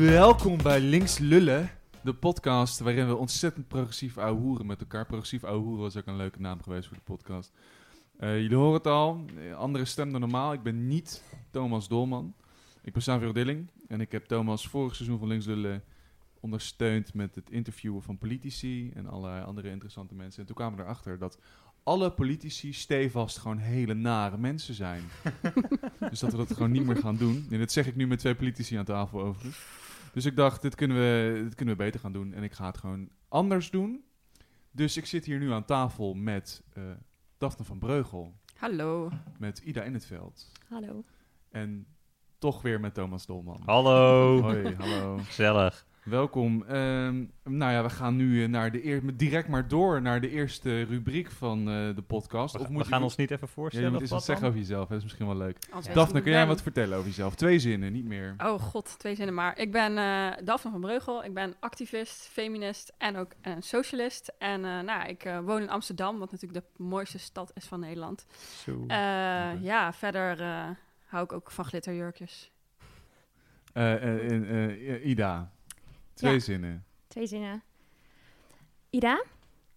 Welkom bij Links Lullen, de podcast waarin we ontzettend progressief ouwehoeren met elkaar. Progressief ouwehoeren was ook een leuke naam geweest voor de podcast. Eh, jullie horen het al, eh, andere stem dan normaal. Ik ben niet Thomas Dolman. Ik ben Savio Dilling en ik heb Thomas vorig seizoen van Links Lullen ondersteund met het interviewen van politici en allerlei andere interessante mensen. En toen kwamen we erachter dat alle politici stevast gewoon hele nare mensen zijn. dus dat we dat gewoon niet meer gaan doen. En dat zeg ik nu met twee politici aan tafel overigens. Dus ik dacht, dit kunnen, we, dit kunnen we beter gaan doen. En ik ga het gewoon anders doen. Dus ik zit hier nu aan tafel met eh Daphne van Breugel. Hallo. Met Ida in het veld. Hallo. En toch weer met Thomas Dolman. Hallo. Hoi, hallo. Gezellig. Welkom. Ehm, nou ja, we gaan nu eh, naar de eer direct maar door naar de eerste rubriek van eh, de podcast. We, of we moet gaan je- ons niet even Ja, voorstellen. je moet of eens wat wat zeggen dan? over jezelf. hè, Dat is misschien wel leuk. Weet Daphne, kun jij ben. wat vertellen over jezelf? Twee zinnen, niet meer. Oh god, twee zinnen maar. Ik ben eh Daphne van Breugel. Ik ben activist, feminist en ook een socialist. En eh, nou, ik eh, woon in Amsterdam, wat natuurlijk de mooiste stad is van Nederland. Zo. Eh. Ja, verder eh, hou ik ook van glitterjurkjes. Ida, twee Ja. zinnen. Twee zinnen. Ida.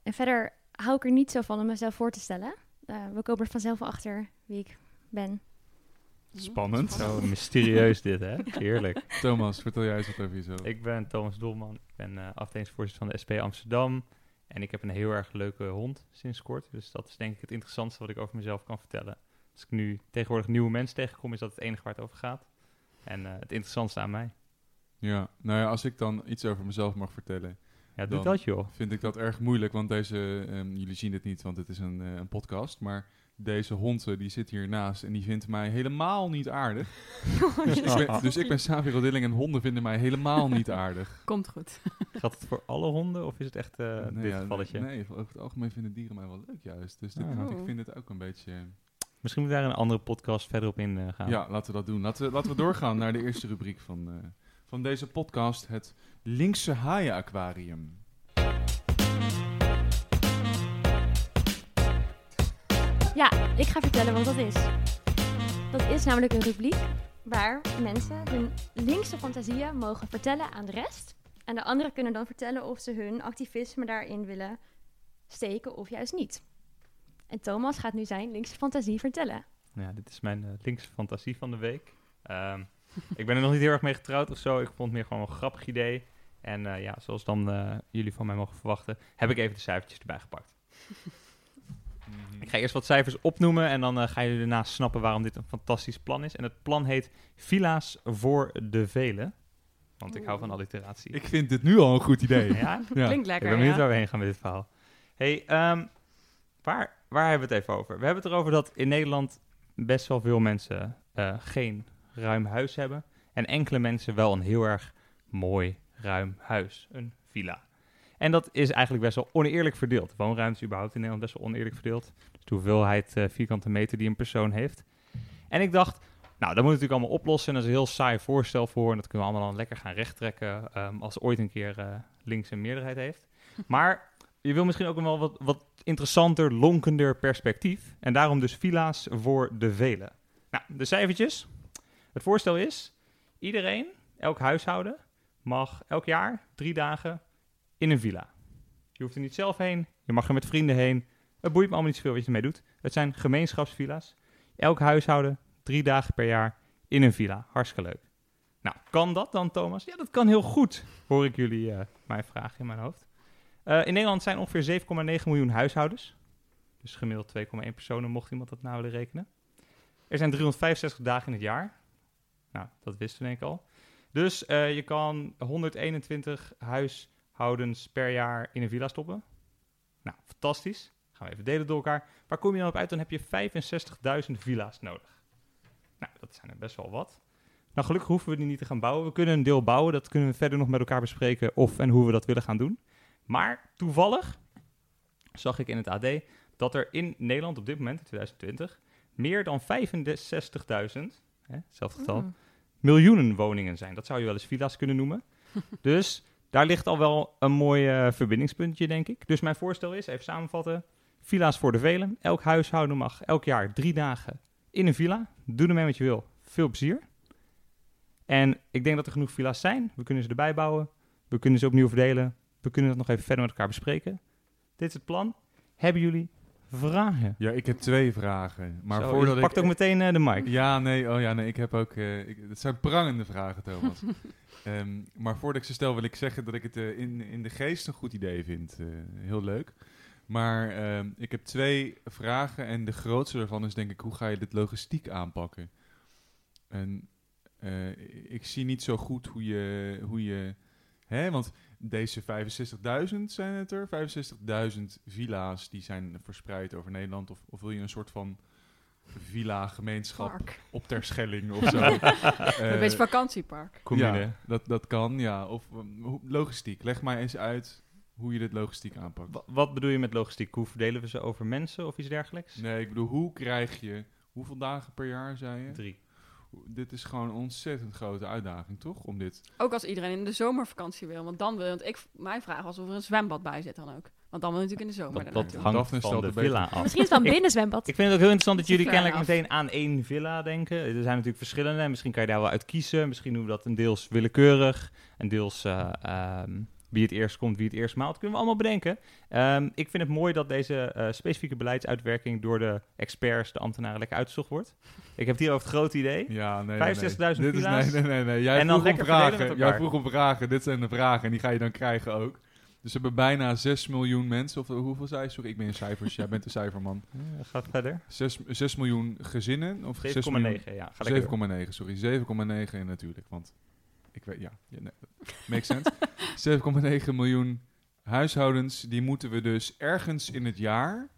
En verder hou ik er niet zo van om mezelf voor te stellen. Eh, we komen er vanzelf achter wie ik ben. Spannend. Zo mysterieus dit, hè? Heerlijk. Thomas, vertel jij eens wat over jezelf. Ik ben Thomas Dolman. Ik ben eh afdelingsvoorzitter van de SP Amsterdam. En ik heb een heel erg leuke hond sinds kort. Dus dat is denk ik het interessantste wat ik over mezelf kan vertellen. Als ik nu tegenwoordig nieuwe mensen tegenkom, is dat het enige waar het over gaat. En eh, het interessantste aan mij. Ja, nou ja, als ik dan iets over mezelf mag vertellen, Ja, doe dat joh. vind ik dat erg moeilijk. Want deze, ehm, jullie zien het niet, want het is een, eh, een podcast. Maar deze hond, die zit hiernaast en die vindt mij helemaal niet aardig. Dus ik ben, dus ik ben Xavier Rodilling en honden vinden mij helemaal niet aardig. Komt goed. Gaat het voor alle honden of is het echt eh nee, dit ja, gevalletje? nee, over het algemeen vinden dieren mij wel leuk juist. Dus dit- Ah. ik vind het ook een beetje... Misschien moet daar een andere podcast verder op in eh, gaan. Ja, laten we dat doen. Laten we, laten we doorgaan naar de eerste rubriek van, eh, van deze podcast. Het Linkse Haaien Aquarium. Ja, ik ga vertellen wat dat is. Dat is namelijk een rubriek waar mensen hun linkse fantasieën mogen vertellen aan de rest. En de anderen kunnen dan vertellen of ze hun activisme daarin willen steken of juist niet. En Thomas gaat nu zijn linkse fantasie vertellen. Ja, dit is mijn eh, linkse fantasie van de week. Ehm, ik ben er nog niet heel erg mee getrouwd of zo. Ik vond het meer gewoon een grappig idee. En eh, ja, zoals dan eh, jullie van mij mogen verwachten, heb ik even de cijfertjes erbij gepakt. Ik ga eerst wat cijfers opnoemen en dan eh, gaan jullie daarna snappen waarom dit een fantastisch plan is. En het plan heet Villa's voor de Velen. Want ik hou van alliteratie. Ik vind dit nu al een goed idee. ja, Ja. Klinkt ik lekker, ben benieuwd ja. waar we heen gaan met dit verhaal. hey, ehm, waar, waar hebben we het even over? We hebben het erover dat in Nederland best wel veel mensen eh, geen ruim huis hebben. En enkele mensen wel een heel erg mooi ruim huis, een villa. En dat is eigenlijk best wel oneerlijk verdeeld. Woonruimte is überhaupt in Nederland best wel oneerlijk verdeeld. Dus de hoeveelheid eh, vierkante meter die een persoon heeft. En ik dacht, nou, dat moet natuurlijk allemaal oplossen. En dat is een heel saai voorstel voor. En dat kunnen we allemaal dan lekker gaan rechttrekken ehm, als ooit een keer eh, links een meerderheid heeft. Maar je wil misschien ook een wel wat, wat interessanter, lonkender perspectief. En daarom dus villa's voor de velen. Nou, de cijfertjes. Het voorstel is, iedereen, elk huishouden, mag elk jaar drie dagen in een villa. Je hoeft er niet zelf heen, je mag er met vrienden heen. Het boeit me allemaal niet zoveel wat je ermee doet. Het zijn gemeenschapsvilla's. Elk huishouden drie dagen per jaar in een villa. Hartstikke leuk. Nou, kan dat dan, Thomas? Ja, dat kan heel goed, hoor ik jullie eh, mij vragen in mijn hoofd. Eh, in Nederland zijn ongeveer 7,9 miljoen huishoudens. Dus gemiddeld 2,1 personen, mocht iemand dat nou willen rekenen. Er zijn 365 dagen in het jaar. Nou, dat wisten we denk ik al. Dus eh, je kan 121 huishoudens per jaar in een villa stoppen. Nou, fantastisch. Gaan we even delen door elkaar. Waar kom je dan op uit? Dan heb je 65.000 villa's nodig. Nou, dat zijn er best wel wat. Nou, gelukkig hoeven we die niet te gaan bouwen. We kunnen een deel bouwen. Dat kunnen we verder nog met elkaar bespreken of en hoe we dat willen gaan doen. Maar toevallig zag ik in het AD dat er in Nederland op dit moment, in 2020, meer dan 65.000, hè, hetzelfde getal, Mm. miljoenen woningen zijn. Dat zou je wel eens villa's kunnen noemen. dus daar ligt al wel een mooi eh, verbindingspuntje, denk ik. Dus mijn voorstel is, even samenvatten, villa's voor de velen. Elk huishouden mag elk jaar drie dagen in een villa. Doe ermee wat je wil. Veel plezier. En ik denk dat er genoeg villa's zijn. We kunnen ze erbij bouwen. We kunnen ze opnieuw verdelen. We kunnen het nog even verder met elkaar bespreken. Dit is het plan. Hebben jullie vragen? Ja, ik heb twee vragen. Maar Zo, voordat je ik... pakt ook meteen eh, de mic. Ja, nee, oh ja, nee, ik heb ook... ik, het zijn prangende vragen, Thomas. Ehm, maar voordat ik ze stel, wil ik zeggen dat ik het eh, in, in de geest een goed idee vind. Heel leuk. Maar ehm, ik heb twee vragen en de grootste daarvan is denk ik, hoe ga je dit logistiek aanpakken? En ik zie niet zo goed hoe je... Hoe je hè, want deze 65.000 zijn het er, 65.000 villa's die zijn verspreid over Nederland. Of, of wil je een soort van villa-gemeenschap Park. op Terschelling of zo? een Eh, beetje vakantiepark. Commune. ja, dat, dat kan, ja. Of um, hoe- logistiek. Leg mij eens uit hoe je dit logistiek aanpakt. Wa- Wat bedoel je met logistiek? Hoe verdelen we ze over mensen of iets dergelijks? Nee, ik bedoel, hoe krijg je... Hoeveel dagen per jaar, zei je? Drie. Dit is gewoon een ontzettend grote uitdaging, toch? Om dit... Ook als iedereen in de zomervakantie wil. Want dan wil want ik Mijn vraag was of er een zwembad bij zit dan ook. Want dan wil je natuurlijk in de zomer Dat, dat hangt van de villa af. Misschien is het wel een Ik- binnenzwembad. Ik vind het ook heel interessant dat jullie kennelijk meteen aan één villa denken. Er zijn natuurlijk verschillende. en Misschien kan je daar wel uit kiezen. Misschien doen we dat een deels willekeurig. En deels eh, ehm, wie het eerst komt, wie het eerst maalt. kunnen we allemaal bedenken. Ehm, ik vind het mooi dat deze eh, specifieke beleidsuitwerking door de experts, de ambtenaren, lekker uitgezocht wordt. Ik heb het hier over het grote idee. Ja, nee, 65.000 nee, nee. Dit is, villa's. nee, nee, nee, nee. Jij En vroeg om vragen. Jij vroeg om vragen. Dit zijn de vragen en die ga je dan krijgen ook. Dus we hebben bijna 6 miljoen mensen. Of hoeveel zei? Sorry, ik ben in cijfers. Jij bent de cijferman. Eh, gaat verder. 6, 6 miljoen gezinnen. Of 6 miljoen 7,9. Ja, ga lekker door. 7,9, sorry. 7,9 natuurlijk, want ik weet, ja, ja nee, makes sense. 7,9 miljoen huishoudens, die moeten we dus ergens in het jaar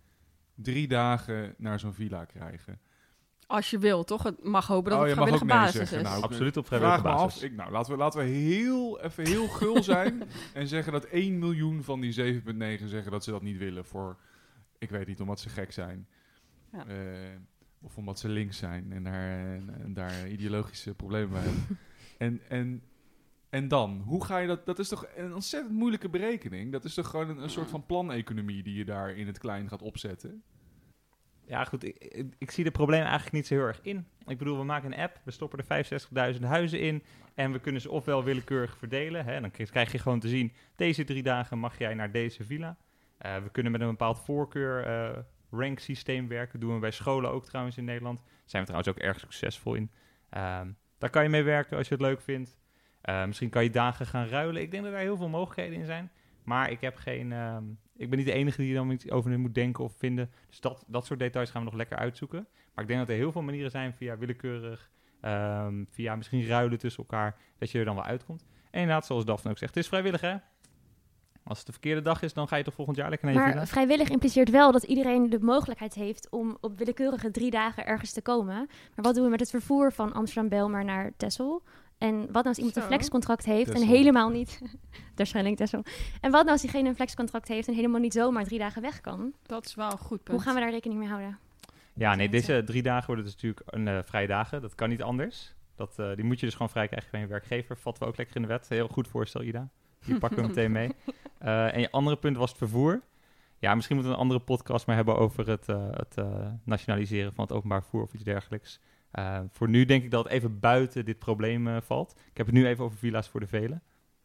drie dagen naar zo'n villa krijgen. Als je wil, toch? Het mag hopen dat Oh, het je mag vrijwillige ook nee basis zeggen. is. Nou, Absoluut op Vraag vrijwillige me basis. af, ik, nou, laten we, laten we heel, even heel gul zijn en zeggen dat 1 miljoen van die 7,9 zeggen dat ze dat niet willen voor, ik weet niet, omdat ze gek zijn. Ja. Eh, of omdat ze links zijn en daar, en, en daar ideologische problemen bij hebben. en, en, en dan, hoe ga je dat? Dat is toch een ontzettend moeilijke berekening. Dat is toch gewoon een, soort van planeconomie die je daar in het klein gaat opzetten. Ja, goed. Ik, ik, zie de problemen eigenlijk niet zo heel erg in. Ik bedoel, we maken een app, we stoppen er 65.000 huizen in en we kunnen ze ofwel willekeurig verdelen. Hè, dan krijg je gewoon te zien, deze drie dagen mag jij naar deze villa. Eh, we kunnen met een bepaald voorkeur eh rank systeem werken. doen we bij scholen ook trouwens in Nederland. Daar zijn we trouwens ook erg succesvol in. Ehm, daar kan je mee werken als je het leuk vindt. Eh, misschien kan je dagen gaan ruilen. Ik denk dat er heel veel mogelijkheden in zijn. Maar ik heb geen. ehm, ik ben niet de enige die er dan iets over moet denken of vinden. Dus dat, dat soort details gaan we nog lekker uitzoeken. Maar ik denk dat er heel veel manieren zijn via willekeurig, ehm, via misschien ruilen tussen elkaar, dat je er dan wel uitkomt. En inderdaad, zoals Daphne ook zegt, het is vrijwillig hè. Als het de verkeerde dag is, dan ga je toch volgend jaar lekker naar je Maar villa. vrijwillig impliceert wel dat iedereen de mogelijkheid heeft om op willekeurige drie dagen ergens te komen. Maar wat doen we met het vervoer van Amsterdam-Belmer naar Texel? En wat nou als iemand een flexcontract heeft en helemaal niet... Waarschijnlijk Texel. En wat nou als diegene een flexcontract heeft en helemaal niet zomaar drie dagen weg kan? Dat is wel een goed punt. Hoe gaan we daar rekening mee houden? Ja, nee, deze drie dagen worden dus natuurlijk een eh, vrije dagen. Dat kan niet anders. Dat, eh, die moet je dus gewoon vrij krijgen van je werkgever. Vatten we ook lekker in de wet. Heel goed voorstel, Ida. Die pakken we meteen mee. Eh, en je andere punt was het vervoer. Ja, misschien moeten we een andere podcast maar hebben over het, eh, het nationaliseren van het openbaar vervoer of iets dergelijks. Eh, voor nu denk ik dat het even buiten dit probleem eh, valt. Ik heb het nu even over villa's voor de velen.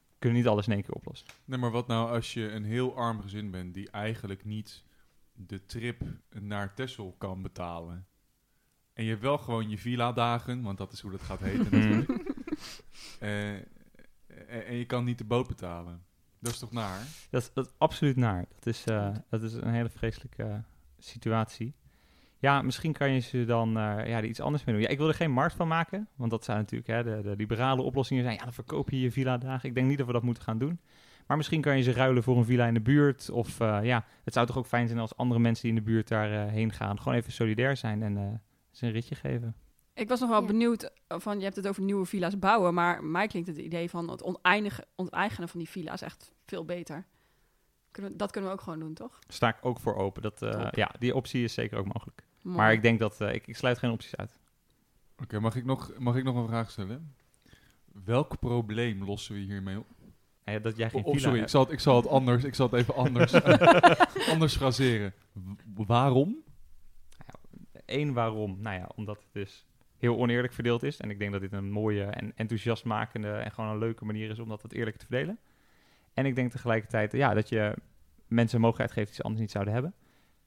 We kunnen niet alles in één keer oplossen. Nee, maar wat nou als je een heel arm gezin bent die eigenlijk niet de trip naar Texel kan betalen? En je hebt wel gewoon je villa-dagen, want dat is hoe dat gaat heten Mhm. natuurlijk. Eh, en, en je kan niet de boot betalen. Dat is toch naar? Dat is, dat is absoluut naar. Dat is, dat is een hele vreselijke situatie. Ja, misschien kan je ze dan eh, ja, er iets anders mee doen. Ja, ik wil er geen markt van maken, want dat zou natuurlijk hè, de, de liberale oplossingen zijn. Ja, dan verkoop je je villa-dagen. Ik denk niet dat we dat moeten gaan doen. Maar misschien kan je ze ruilen voor een villa in de buurt. Of eh, ja, het zou toch ook fijn zijn als andere mensen die in de buurt daarheen heen gaan... gewoon even solidair zijn en eh, ze een ritje geven. Ik was nog wel Ja. benieuwd eh, van, je hebt het over nieuwe villa's bouwen, maar mij klinkt het idee van het oneindige, onteigenen van die villa's echt veel beter. Kunnen we- dat kunnen we ook gewoon doen, toch? Sta ik ook voor open. Dat, eh, ja, die optie is zeker ook mogelijk. Mooi. Maar ik denk dat... eh, ik, ik sluit geen opties uit. Oké, mag, ik nog, mag ik nog een vraag stellen? Welk probleem lossen we hiermee op? Ja, dat jij geen Oh, sorry, ik zal, het, ik zal het anders, ik zal het even anders, anders fraseren. W- waarom? Eén, waarom? Nou ja, omdat het dus heel oneerlijk verdeeld is. En ik denk dat dit een mooie en enthousiastmakende en gewoon een leuke manier is om dat wat eerlijk te verdelen. En ik denk tegelijkertijd ja, dat je mensen een mogelijkheid geeft die ze anders niet zouden hebben.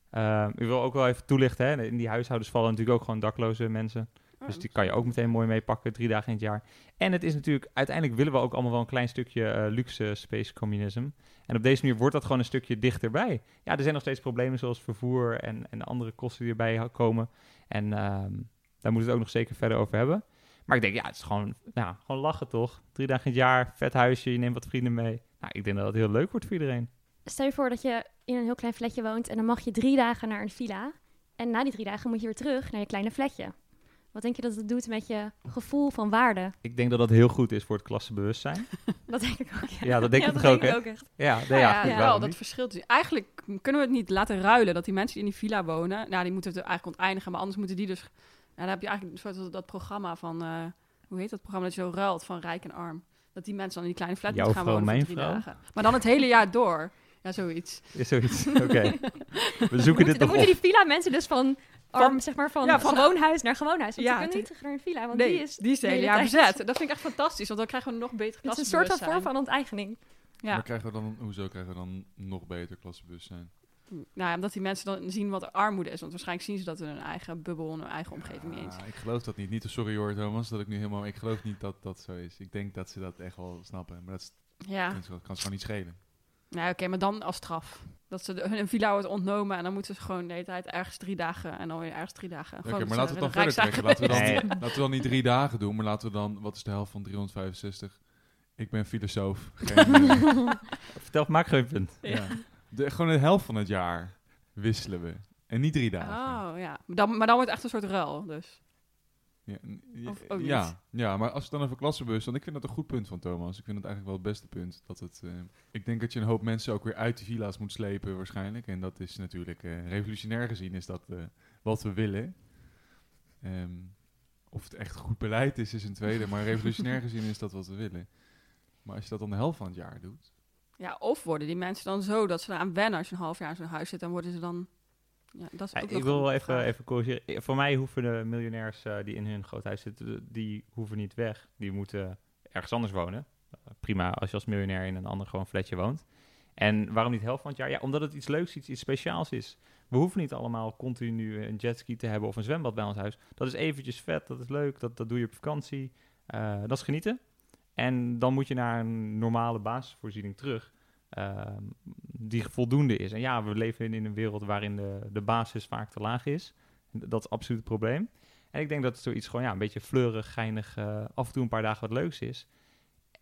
Ehm, ik wil ook wel even toelichten, hè. in die huishoudens vallen natuurlijk ook gewoon dakloze mensen. Dus die kan je ook meteen mooi meepakken, drie dagen in het jaar. En het is natuurlijk, uiteindelijk willen we ook allemaal wel een klein stukje eh, luxe space communism. En op deze manier wordt dat gewoon een stukje dichterbij. Ja, er zijn nog steeds problemen zoals vervoer en, en andere kosten die erbij komen. En ehm, daar moeten we het ook nog zeker verder over hebben. Maar ik denk, ja, het is gewoon, nou, gewoon lachen toch? Drie dagen in het jaar, vet huisje, je neemt wat vrienden mee. Nou, ik denk dat het heel leuk wordt voor iedereen. Stel je voor dat je in een heel klein flatje woont en dan mag je drie dagen naar een villa. En na die drie dagen moet je weer terug naar je kleine flatje. Wat denk je dat het doet met je gevoel van waarde? Ik denk dat dat heel goed is voor het klassenbewustzijn. Dat denk ik ook. Ja, Ja, dat denk ik dat ook, denk hè? ik ook echt. Ja, nee, Nou ja, ja, goed, ja. wel, dat verschilt dus. Eigenlijk kunnen we het niet laten ruilen dat die mensen die in die villa wonen, nou, die moeten het eigenlijk onteinigen, maar anders moeten die dus, ja, dan heb je eigenlijk een soort dat programma van, eh, hoe heet dat programma dat je zo ruilt van rijk en arm. Dat die mensen dan in die kleine flat Jouw moeten gaan vrouw, wonen mijn voor drie vrouw? dagen. Maar dan het hele jaar door. Ja, zoiets. Is zoiets. Oké. We zoeken dit dan nog moeten op. die villa mensen dus van arm, zeg maar, van, Ja, van- gewoon huis naar gewoon huis. Want Ja, ze kunnen niet terug naar een villa, want nee, die is... die is hele jaar bezet. Dat vind ik echt fantastisch, want dan krijgen we een nog beter Het is een soort van vorm van onteigening. Ja. Maar krijgen we dan, hoezo krijgen we dan nog beter klassenbewustzijn? Nou, ja, omdat die mensen dan zien wat armoede is. Want waarschijnlijk zien ze dat in hun eigen bubbel, in hun eigen omgeving niet eens. Ah, ik geloof dat niet. Niet sorry hoor Thomas, dat ik nu helemaal... Ik geloof niet dat dat zo is. Ik denk dat ze dat echt wel snappen. Maar dat is- Ja, kan, ze- gewoon niet schelen. nou, oké, maar dan als straf. Dat ze de, hun villa wordt ontnomen en dan moeten ze gewoon de hele tijd ergens drie dagen en dan weer ergens drie dagen. Oké, maar laten we het dan verder trekken. Laten we, dan, laten we dan niet drie dagen doen, maar laten we dan... Wat is de helft van 365? Ik ben filosoof. Geen. Vertel, maak geen punt. ja. De, gewoon de helft van het jaar wisselen we. En niet drie dagen. Oh ja, maar dan, maar dan wordt het echt een soort ruil. Dus. Ja, ja, Of ook ja, maar als je dan over klassenbus, dan ik vind dat een goed punt van Thomas. Ik vind dat eigenlijk wel het beste punt. Dat het, eh, ik denk dat je een hoop mensen ook weer uit de villa's moet slepen waarschijnlijk. En dat is natuurlijk eh, revolutionair gezien is dat eh, wat we willen. Ehm, of het echt goed beleid is, is een tweede. Maar revolutionair gezien is dat wat we willen. Maar als je dat dan de helft van het jaar doet. Ja, of worden die mensen dan zo dat ze eraan wennen als je een half jaar in zo'n huis zit, dan worden ze dan. Ja, dat is Ja, ook ik wil wel even, even corrigeren. Voor mij hoeven de miljonairs eh, die in hun groot huis zitten, die hoeven niet weg. Die moeten ergens anders wonen. Eh, prima als je als miljonair in een ander gewoon flatje woont. En waarom niet helft van het jaar? Ja, omdat het iets leuks, iets, iets speciaals is. We hoeven niet allemaal continu een jetski te hebben of een zwembad bij ons huis. Dat is eventjes vet, dat is leuk, dat, dat doe je op vakantie. Eh, dat is genieten. En dan moet je naar een normale basisvoorziening terug. ehm, die voldoende is. En ja, we leven in een wereld waarin de, de basis vaak te laag is. Dat is absoluut het probleem. En ik denk dat zoiets gewoon ja, een beetje fleurig, geinig, eh, af en toe een paar dagen wat leuks is.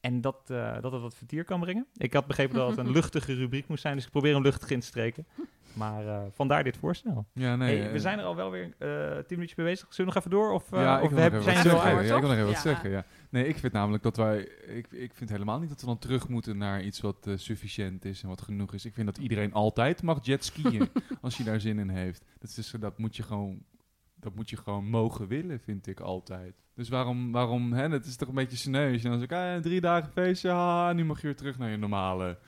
En dat, eh, dat het wat vertier kan brengen. Ik had begrepen dat het een luchtige rubriek moest zijn, dus ik probeer hem luchtig in te streken. Maar eh, vandaar dit voorstel. Ja, nee. hey, we zijn er al wel weer eh tien minuutjes mee bezig. Zullen we nog even door? Of, eh, ja, of we zijn er al uit? Ja, ik wil nog even wat zeggen, ja. Nee, ik vind namelijk dat wij... Ik, ik vind helemaal niet dat we dan terug moeten naar iets wat eh, sufficiënt is en wat genoeg is. Ik vind dat iedereen altijd mag jetskiën als je daar zin in heeft. Dat, is, dus, dat moet je gewoon... Dat moet je gewoon mogen willen, vind ik altijd. Dus waarom, waarom hè, het is toch een beetje sneu. Als je dan zegt, ah, drie dagen feestje, haha, nu mag je weer terug naar je normale,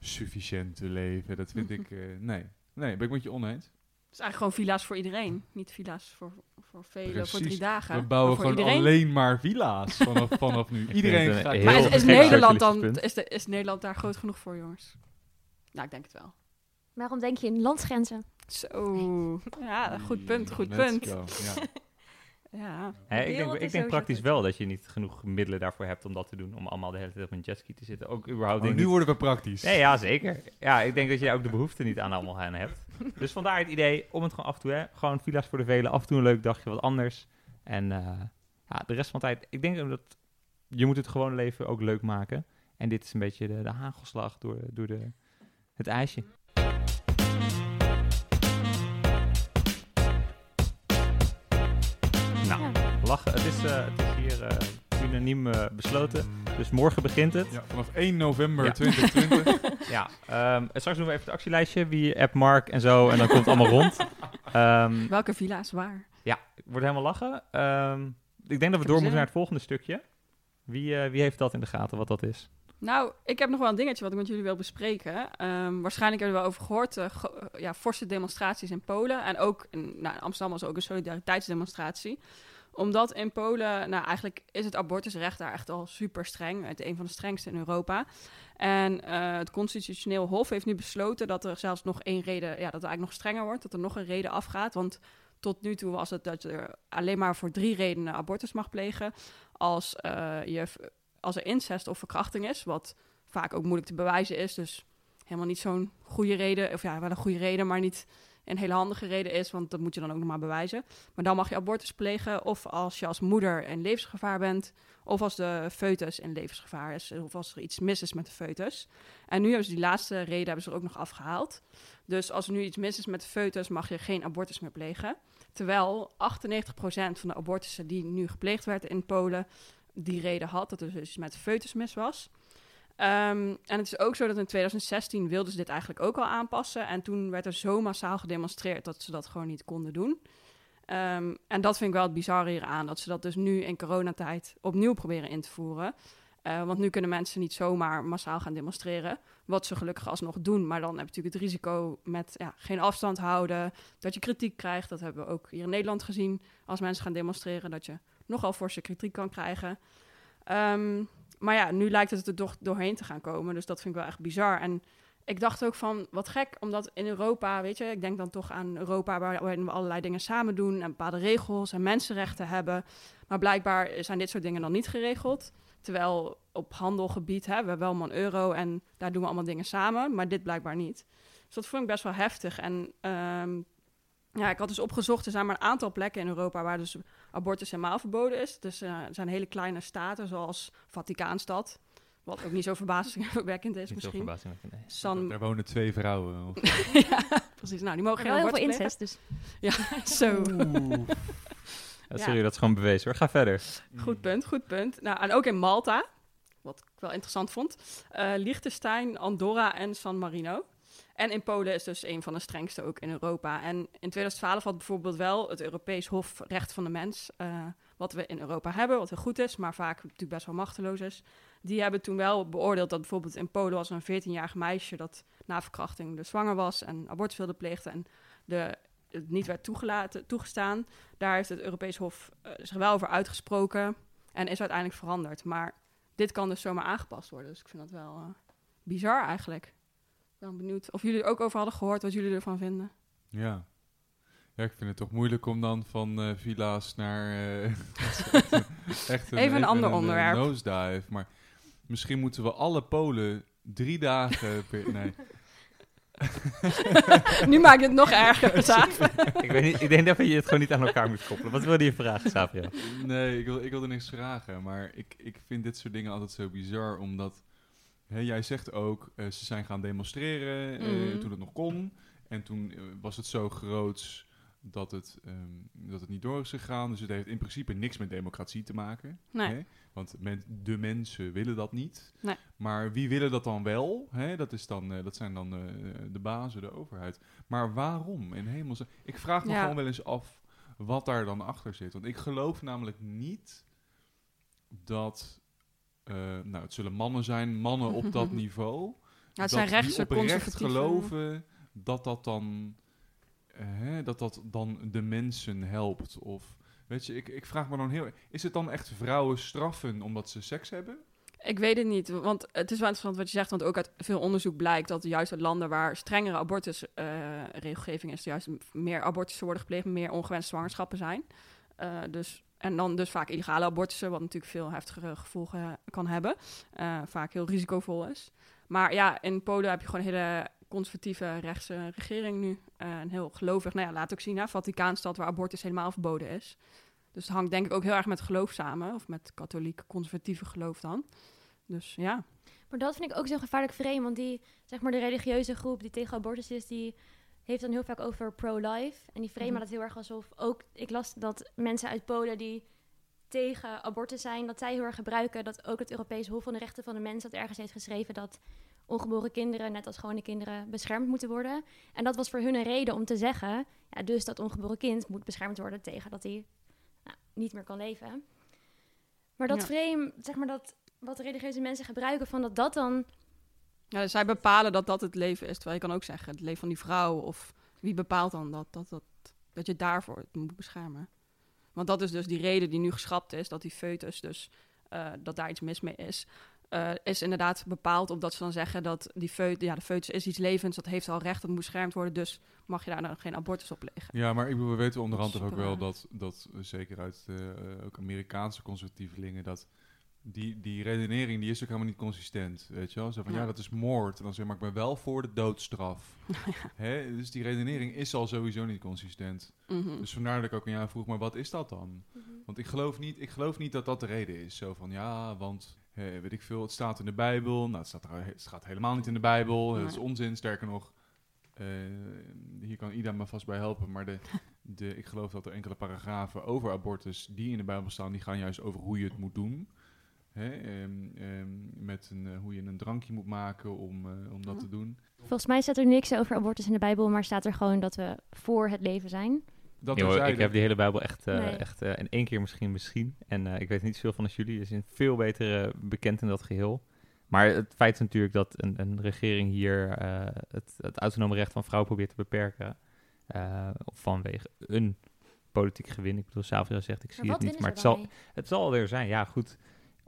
sufficiënte leven. Dat vind ik, eh, nee. Nee, ben ik met je oneens. Het is eigenlijk gewoon villa's voor iedereen. Niet villa's voor, voor velen, voor Precies. drie dagen. We bouwen voor gewoon iedereen. alleen maar villa's vanaf, vanaf nu. Iedereen gaat... heel Maar is, Nederland dan, is, de, is Nederland daar groot genoeg voor, jongens? Nou, ik denk het wel. Waarom denk je in landsgrenzen? Zo, ja, goed punt, goed Let's punt. go, Ja. Ja. Ik denk, ik denk praktisch wel dat je niet genoeg middelen daarvoor hebt om dat te doen. Om allemaal de hele tijd op een jetski te zitten. Ook überhaupt Oh, denk nu worden we praktisch. Nee, ja, zeker. Ja, ik denk dat je ook de behoefte niet aan allemaal aan hebt. Dus vandaar het idee om het gewoon af en toe, hè, gewoon villa's voor de velen, af en toe een leuk dagje wat anders. En eh, ja, de rest van de tijd, ik denk dat je moet het gewoon leven ook leuk maken. En dit is een beetje de, de hagelslag door, door de, het ijsje. Nou, lachen. Het is, eh, het is hier eh, unaniem besloten. Dus morgen begint het. Ja, vanaf 1 november Ja. 2020. Ja, ehm, en straks doen we even het actielijstje. Wie app Mark en zo. En dan komt het allemaal rond. Ehm, Welke villa's waar? ja, ik word helemaal lachen. Ehm, ik denk dat we door moeten naar het volgende stukje. Wie, eh, wie heeft dat in de gaten, wat dat is? Nou, ik heb nog wel een dingetje wat ik met jullie wil bespreken. Ehm, waarschijnlijk hebben we wel over gehoord. eh, eh, ja, forse demonstraties in Polen. En ook in, nou, in Amsterdam was ook een solidariteitsdemonstratie. Omdat in Polen, nou eigenlijk is het abortusrecht daar echt al super streng. Het een van de strengste in Europa. En eh, het Constitutioneel Hof heeft nu besloten dat er zelfs nog één reden, ja, dat het eigenlijk nog strenger wordt, dat er nog een reden afgaat. Want tot nu toe was het dat je er alleen maar voor drie redenen abortus mag plegen. Als, eh, je, als er incest of verkrachting is, wat vaak ook moeilijk te bewijzen is. Dus helemaal niet zo'n goede reden, of ja, wel een goede reden, maar niet een hele handige reden is, want dat moet je dan ook nog maar bewijzen. Maar dan mag je abortus plegen of als je als moeder in levensgevaar bent, of als de foetus in levensgevaar is, of als er iets mis is met de foetus. En nu hebben ze die laatste reden hebben ze er ook nog afgehaald. Dus als er nu iets mis is met de foetus, mag je geen abortus meer plegen. Terwijl 98% van de abortussen die nu gepleegd werden in Polen, die reden had, dat er dus met de foetus mis was. Ehm, en het is ook zo dat in 2016 wilden ze dit eigenlijk ook al aanpassen. En toen werd er zo massaal gedemonstreerd dat ze dat gewoon niet konden doen. Ehm, en dat vind ik wel het bizarre hier aan, dat ze dat dus nu in coronatijd opnieuw proberen in te voeren. Uh, want nu kunnen mensen niet zomaar massaal gaan demonstreren, wat ze gelukkig alsnog doen. Maar dan heb je natuurlijk het risico met ja, geen afstand houden, dat je kritiek krijgt. Dat hebben we ook hier in Nederland gezien. Als mensen gaan demonstreren, dat je nogal forse kritiek kan krijgen. Um, maar ja, nu lijkt het er toch doorheen te gaan komen. Dus dat vind ik wel echt bizar. En ik dacht ook van, wat gek, omdat in Europa, weet je, ik denk dan toch aan Europa waarin we allerlei dingen samen doen en bepaalde regels en mensenrechten hebben. Maar blijkbaar zijn dit soort dingen dan niet geregeld. Terwijl op handelgebied hebben we wel een euro en daar doen we allemaal dingen samen, maar dit blijkbaar niet. Dus dat vond ik best wel heftig. En um, ja, ik had dus opgezocht, er zijn maar een aantal plekken in Europa waar dus abortus helemaal verboden is. Dus uh, er zijn hele kleine staten, zoals Vaticaanstad. Wat ook niet zo verbazingwekkend is Niet zo misschien. verbazingwekkend, nee. San... Daar wonen twee vrouwen. Of... ja, precies. Nou, die mogen geen heel veel abortus plegen. incest, dus. Ja, zo. Ja, Ja. sorry, dat is gewoon bewezen hoor. Ga verder. Goed punt, goed punt. Nou, en ook in Malta, wat ik wel interessant vond, eh Liechtenstein, Andorra en San Marino. En in Polen is dus een van de strengste ook in Europa. En in 2012 had bijvoorbeeld wel het Europees Hof Recht van de Mens, eh, wat we in Europa hebben, wat heel goed is, maar vaak natuurlijk best wel machteloos is. Die hebben toen wel beoordeeld dat bijvoorbeeld in Polen was een 14-jarig meisje dat na verkrachting dus zwanger was en abortus wilde plegen en de, het niet werd toegelaten, toegestaan. Daar heeft het Europees Hof eh, zich wel over uitgesproken en is uiteindelijk veranderd. Maar dit kan dus zomaar aangepast worden. Dus ik vind dat wel eh, bizar eigenlijk. Ik ben benieuwd of jullie er ook over hadden gehoord wat jullie ervan vinden. Ja. Ja, ik vind het toch moeilijk om dan van eh, villa's naar... eh, echt Even een ander onderwerp. nosedive. Maar misschien moeten we alle Polen drie dagen... Per, nee. nu maak je het nog erger, Saaf. ik, weet niet, ik denk dat je het gewoon niet aan elkaar moet koppelen. Wat wilde je vragen, Savia? Nee, ik, wil, ik wilde niks vragen. Maar ik, ik vind dit soort dingen altijd zo bizar. Omdat jij zegt ook, eh, ze zijn gaan demonstreren eh, Mhm. toen het nog kon. En toen eh, was het zo groots dat het, ehm, dat het niet door is gegaan. Dus het heeft in principe niks met democratie te maken. Nee. Hè? Want men, de mensen willen dat niet. Nee. Maar wie willen dat dan wel? Hè? Dat, is dan, dat zijn dan de bazen, de overheid. Maar waarom in hemels? Ik vraag me Ja. gewoon wel eens af wat daar dan achter zit. Want ik geloof namelijk niet dat... eh, nou, het zullen mannen zijn, mannen op dat niveau. Ja, het zijn die rechtse, conservatieve... geloven dat dat dan... eh, hè, dat dat dan de mensen helpt. Of, weet je, ik, ik vraag me dan heel... Is het dan echt vrouwen straffen omdat ze seks hebben? Ik weet het niet, want het is wel interessant wat je zegt, want ook uit veel onderzoek blijkt dat juist uit landen waar strengere abortusregelgeving is, juist meer abortussen worden gepleegd, meer ongewenste zwangerschappen zijn. Eh, dus, en dan dus vaak illegale abortussen, wat natuurlijk veel heftigere gevolgen kan hebben, eh, vaak heel risicovol is. Maar ja, in Polen heb je gewoon een hele conservatieve rechtse regering nu. eh, en heel gelovig, nou ja, laat ook zien, hè, Vaticaanstad waar abortus helemaal verboden is. Dus het hangt denk ik ook heel erg met geloof samen, of met katholiek conservatieve geloof dan. Dus ja. Maar dat vind ik ook zo gevaarlijk vreemd, want die, zeg maar, de religieuze groep die tegen abortus is, die heeft dan heel vaak over pro-life. En die framen Mhm. dat heel erg alsof ook, ik las dat mensen uit Polen die tegen abortus zijn, dat zij heel erg gebruiken dat ook het Europees Hof van de Rechten van de Mens dat ergens heeft geschreven dat ongeboren kinderen, net als gewone kinderen, beschermd moeten worden. En dat was voor hun een reden om te zeggen, ja, dus dat ongeboren kind moet beschermd worden tegen dat hij nou, niet meer kan leven. Maar dat Ja. frame, zeg maar dat wat religieuze mensen gebruiken, van dat dat dan ja dus zij bepalen dat dat het leven is. Terwijl je kan ook zeggen, het leven van die vrouw. Of wie bepaalt dan dat, dat, dat, dat je daarvoor het moet beschermen. Want dat is dus die reden die nu geschrapt is, dat die foetus dus, eh, dat daar iets mis mee is. eh, is inderdaad bepaald omdat ze dan zeggen dat die foetus, ja, de foetus is iets levends, dat heeft al recht, dat moet beschermd worden, dus mag je daar dan geen abortus op plegen. Ja, maar ik bedoel, we weten onderhand toch ook wel dat, dat zeker uit eh, ook Amerikaanse conservatievelingen, dat die, die redenering die is ook helemaal niet consistent. Weet je wel? Zo van ja, Ja. dat is moord. En dan zeg maar, ik ben wel voor de doodstraf. Hè? Dus die redenering is al sowieso niet consistent. Mhm. Dus vandaar dat ik ook aan jou vroeg, maar wat is dat dan? Want ik geloof niet, ik geloof niet dat dat de reden is. Zo van ja, want eh, weet ik veel, het staat in de Bijbel. Nou, het staat, er, het staat helemaal niet in de Bijbel. Het is onzin. Sterker nog, eh, hier kan Ida me vast bij helpen. Maar de, de, ik geloof dat er enkele paragrafen over abortus die in de Bijbel staan, die gaan juist over hoe je het moet doen. Hè? ehm, ehm, met een, eh, hoe je een drankje moet maken om, eh, om dat Oh. te doen. Volgens mij staat er niks over abortus in de Bijbel, maar staat er gewoon dat we voor het leven zijn. Dat Nee, hoor, ik heb die hele Bijbel echt, eh, Nee. echt eh, in één keer misschien misschien. En eh, ik weet niet zoveel van als jullie. Dus een veel beter bekend in dat geheel. Maar het feit is natuurlijk dat een, een regering hier eh, het, het autonome recht van vrouwen probeert te beperken. eh, vanwege een politiek gewin. Ik bedoel, Savia zegt, ik zie het niet. Maar het zal, het zal er zijn. Ja, goed.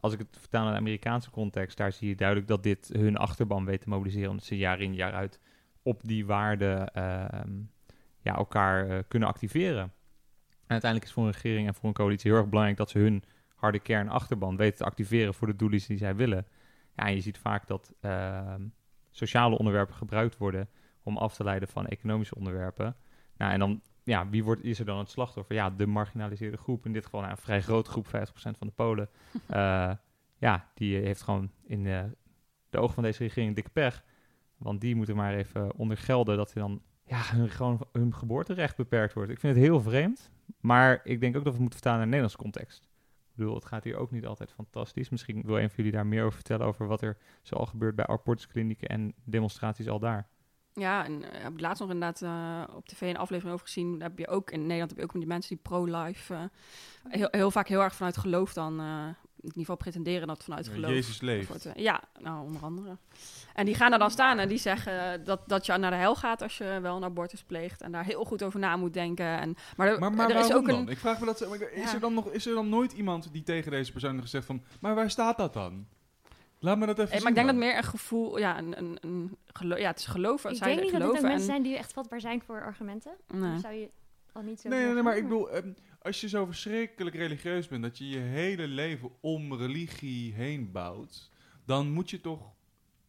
Als ik het vertaal naar de Amerikaanse context, daar zie je duidelijk dat dit hun achterban weet te mobiliseren. Omdat ze jaar in jaar uit op die waarden ehm, ja, elkaar eh, kunnen activeren. En uiteindelijk is voor een regering en voor een coalitie heel erg belangrijk dat ze hun harde kern achterban weten te activeren voor de doelen die zij willen. Ja, je ziet vaak dat ehm, sociale onderwerpen gebruikt worden om af te leiden van economische onderwerpen. Nou, en dan, ja, wie wordt, is er dan het slachtoffer? Ja, de marginaliseerde groep. In dit geval nou, een vrij grote groep, 50% van de Polen. Eh, ja, die heeft gewoon in eh, de ogen van deze regering dikke pech. Want die moeten maar even ondergelden dat er dan ja, hun, gewoon hun geboorterecht beperkt wordt. Ik vind het heel vreemd. Maar ik denk ook dat we het moeten vertalen naar een Nederlands context. Ik bedoel, het gaat hier ook niet altijd fantastisch. Misschien wil een van jullie daar meer over vertellen over wat er zoal gebeurt bij abortusklinieken en demonstraties al daar. Ja, en eh, heb ik laatst nog inderdaad eh, op tv een aflevering over gezien. Daar heb je ook in Nederland heb je ook die mensen die pro-life eh, heel, heel vaak heel erg vanuit geloof dan in ieder geval pretenderen dat vanuit Ja, geloof. Jezus leeft. wordt, ja, nou onder andere. En die gaan er dan staan en die zeggen dat, dat je naar de hel gaat als je wel een abortus pleegt en daar heel goed over na moet denken. En, maar er, Maar, maar er is waarom ook dan? een. Ik vraag me dat. Is, Ja. er dan nog, is er dan nooit iemand die tegen deze persoon gezegd van... Maar waar staat dat dan? Laat me dat even Eh, zien maar ik denk dat meer een gevoel, ja, een, een, een gelo- ja het is geloven. Ik zij denk niet dat dit mensen en- zijn die echt vatbaar zijn voor argumenten. Nee. Of zou je al niet zo Nee, nee, nee, maar ik bedoel... ehm, als je zo verschrikkelijk religieus bent... dat je je hele leven om religie heen bouwt... dan moet je toch...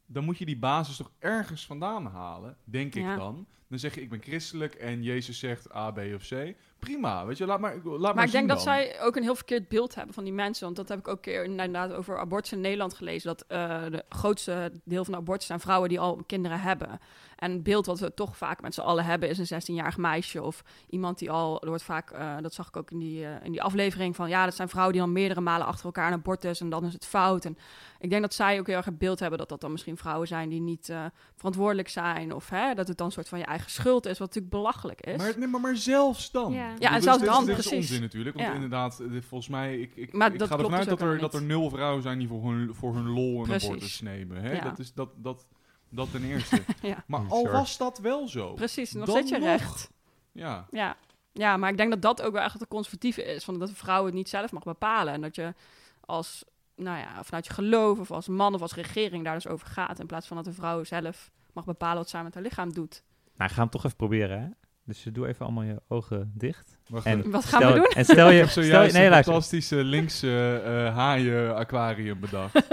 Dan moet je die basis toch ergens vandaan halen, denk ik dan. Dan zeg je, ik ben christelijk en Jezus zegt A, B of C. Prima, weet je, laat maar, laat maar, Maar ik denk dat dan. zij ook een heel verkeerd beeld hebben van die mensen. Want dat heb ik ook keer inderdaad over abortus in Nederland gelezen. Dat eh de grootste deel van de abortus zijn vrouwen die al kinderen hebben. En het beeld wat we toch vaak met z'n allen hebben is een 16-jarig meisje. Of iemand die al, er wordt vaak, eh, dat zag ik ook in die, eh, in die aflevering van... Ja, dat zijn vrouwen die al meerdere malen achter elkaar een abortus en dan is het fout. En ik denk dat zij ook heel erg het beeld hebben dat dat dan misschien vrouwen zijn die niet eh, verantwoordelijk zijn. Of hè, dat het dan een soort van je eigen schuld is, wat natuurlijk belachelijk is. Maar, nee, maar, maar zelfs dan. Ja. Ik Ja, en zelfs dit is- dan, dit is precies. onzin natuurlijk. Want Ja. inderdaad, eh, volgens mij, ik, ik, Maar ik dat ga ervan uit dus dat er, dat er nul vrouwen zijn die voor hun, voor hun lol een abortus nemen. Hè? Ja. Dat is dat, dat, dat ten eerste. Ja. Maar al sure. was dat wel zo. Precies, nog steeds je nog. recht. Ja. Ja. ja, maar ik denk dat dat ook wel echt de conservatieve is. Van dat een vrouw het niet zelf mag bepalen. En dat je als, nou ja, vanuit je geloof of als man of als regering daar dus over gaat. In plaats van dat een vrouw zelf mag bepalen wat zij met haar lichaam doet. Nou, ga hem toch even proberen, hè? Dus doe even allemaal je ogen dicht. Wacht En-. Wat gaan Stel- we doen? En stel ik je, heb stel je nee, een fantastische linkse eh haaien aquarium bedacht.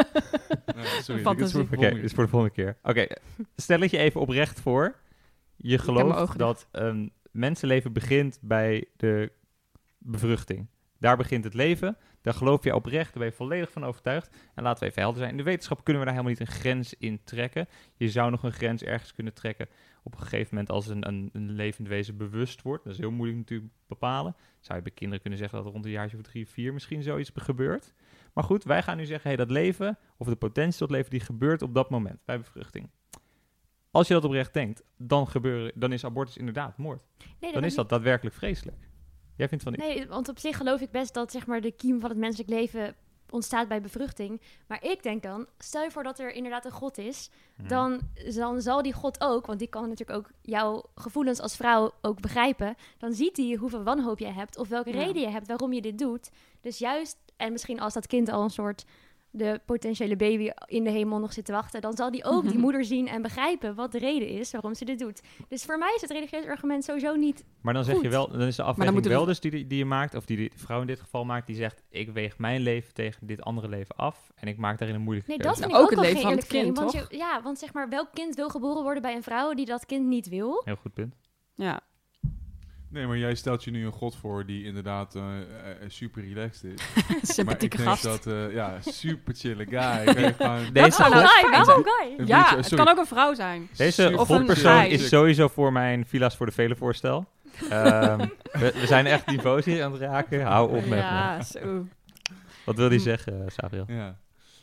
Nee, sorry, dit is voor de dit is voor de volgende keer. Oké, stel het je even oprecht voor. Je gelooft dat een mensenleven begint bij de bevruchting. Daar begint het leven. Daar geloof je oprecht, daar ben je volledig van overtuigd. En laten we even helder zijn. In de wetenschap kunnen we daar helemaal niet een grens in trekken. Je zou nog een grens ergens kunnen trekken op een gegeven moment als een, een, een levend wezen bewust wordt. Dat is heel moeilijk natuurlijk bepalen. Zou je bij kinderen kunnen zeggen dat er rond een jaartje of drie, vier misschien zoiets gebeurt. Maar goed, wij gaan nu zeggen, hey, dat leven, of de potentie tot leven, die gebeurt op dat moment, bij bevruchting. Als je dat oprecht denkt, dan, gebeuren, dan is abortus inderdaad moord. Nee, Dan is dat daadwerkelijk vreselijk. Jij vindt van niet? Nee, want op zich geloof ik best dat zeg maar, de kiem van het menselijk leven ontstaat bij bevruchting. Maar ik denk dan, stel je voor dat er inderdaad een God is, Hmm. dan, dan zal die God ook, want die kan natuurlijk ook jouw gevoelens als vrouw ook begrijpen. Dan ziet hij hoeveel wanhoop jij hebt of welke Ja. reden je hebt waarom je dit doet. Dus juist, en misschien als dat kind al een soort de potentiële baby in de hemel nog zit te wachten, dan zal die ook die moeder zien en begrijpen wat de reden is waarom ze dit doet. Dus voor mij is het religieus argument sowieso niet. Maar dan zeg je wel, dan is de afweging we- wel dus die, die, je maakt, of die de vrouw in dit geval maakt, die zegt, ik weeg mijn leven tegen dit andere leven af en ik maak daarin een moeilijke Nee, dat keuze. vind Nou, ik ook ook, het wel leven geen van het kind, want je- ja, want zeg maar, welk kind wil geboren worden bij een vrouw die dat kind niet wil? Heel goed punt. Ja. Nee, maar jij stelt je nu een god voor die inderdaad eh, eh, eh, super relaxed is. maar ik denk gast. dat, eh, ja, super chille guy. Kan Deze guy? fijn Waarom guy? Een Ja, beetje- het kan ook een vrouw zijn. Deze een godpersoon is sowieso voor mijn Villa's voor de Vele voorstel. Ehm, we, we zijn echt niveaus hier aan het raken. Hou op met me. Ja, zo. Wat wil hij zeggen, uh, Sabriel? Ja.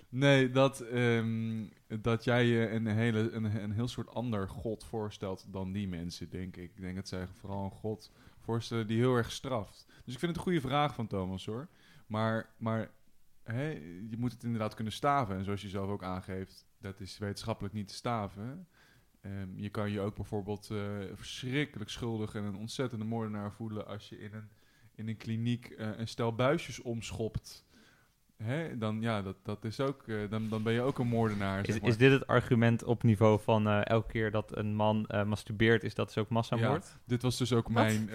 Nee, dat, ehm, dat jij je een, hele, een, een heel soort ander god voorstelt dan die mensen, denk ik. Ik denk dat zij vooral een god voorstellen die heel erg straft. Dus ik vind het een goede vraag van Thomas, hoor. Maar, maar hè, je moet het inderdaad kunnen staven. En zoals je zelf ook aangeeft, dat is wetenschappelijk niet te staven. Ehm, je kan je ook bijvoorbeeld eh, verschrikkelijk schuldig en een ontzettende moordenaar voelen als je in een, in een kliniek eh, een stel buisjes omschopt. Hè? Dan, ja, dat, dat is ook, eh, dan, dan ben je ook een moordenaar. Is, zeg maar. is dit het argument op niveau van eh, elke keer dat een man eh, masturbeert, is dat dus ook massamoord? Dit was dus ook mijn...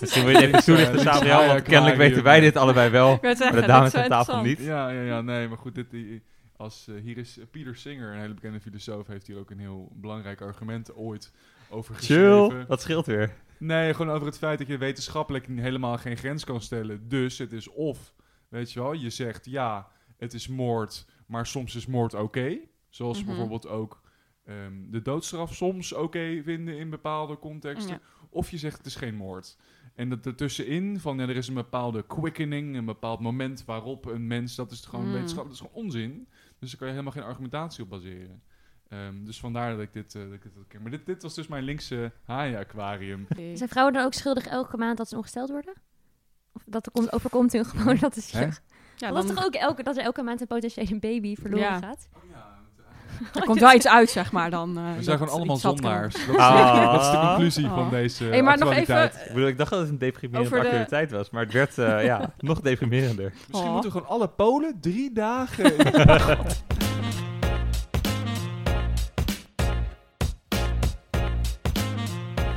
Misschien wil je even toelichten, want ja, kennelijk weten wij dit allebei wel, maar de dames aan tafel niet. ja, ja, ja, nee, maar goed, dit, die- als, hier is Pieter Singer, een hele bekende filosoof, heeft hier ook een heel belangrijk argument ooit over geschreven. Chill, dat scheelt weer. Nee, gewoon over het feit dat je wetenschappelijk helemaal geen grens kan stellen. Dus het is of, weet je wel, je zegt ja, het is moord, maar soms is moord oké. Zoals Mhm. bijvoorbeeld ook ehm, de doodstraf soms oké vinden in bepaalde contexten. Ja. Of je zegt het is geen moord. En dat ertussenin, van ja, er is een bepaalde quickening, een bepaald moment waarop een mens, dat is gewoon Mm. wetenschappelijk, dat is gewoon onzin. Dus daar kan je helemaal geen argumentatie op baseren. Ehm, dus vandaar dat ik dit, eh, dat ik dit. Maar dit, dit was dus mijn linkse haai-aquarium. Zijn vrouwen dan ook schuldig elke maand dat ze ongesteld worden? Of dat er komt, overkomt hun gewoon dat is? Ja, dat is toch ook elke, dat er elke maand een potentiële baby verloren Ja. gaat? er komt wel iets uit, zeg maar. Dan, eh, We dat zijn gewoon allemaal zondaars. Dat is, Ah. dat is de conclusie Oh. van deze Hey, maar nog even- Ik, bedoel, ik dacht dat het een deprimerende de- actualiteit was, maar het werd eh, ja, nog deprimerender. Misschien Oh. moeten we gewoon alle Polen drie dagen...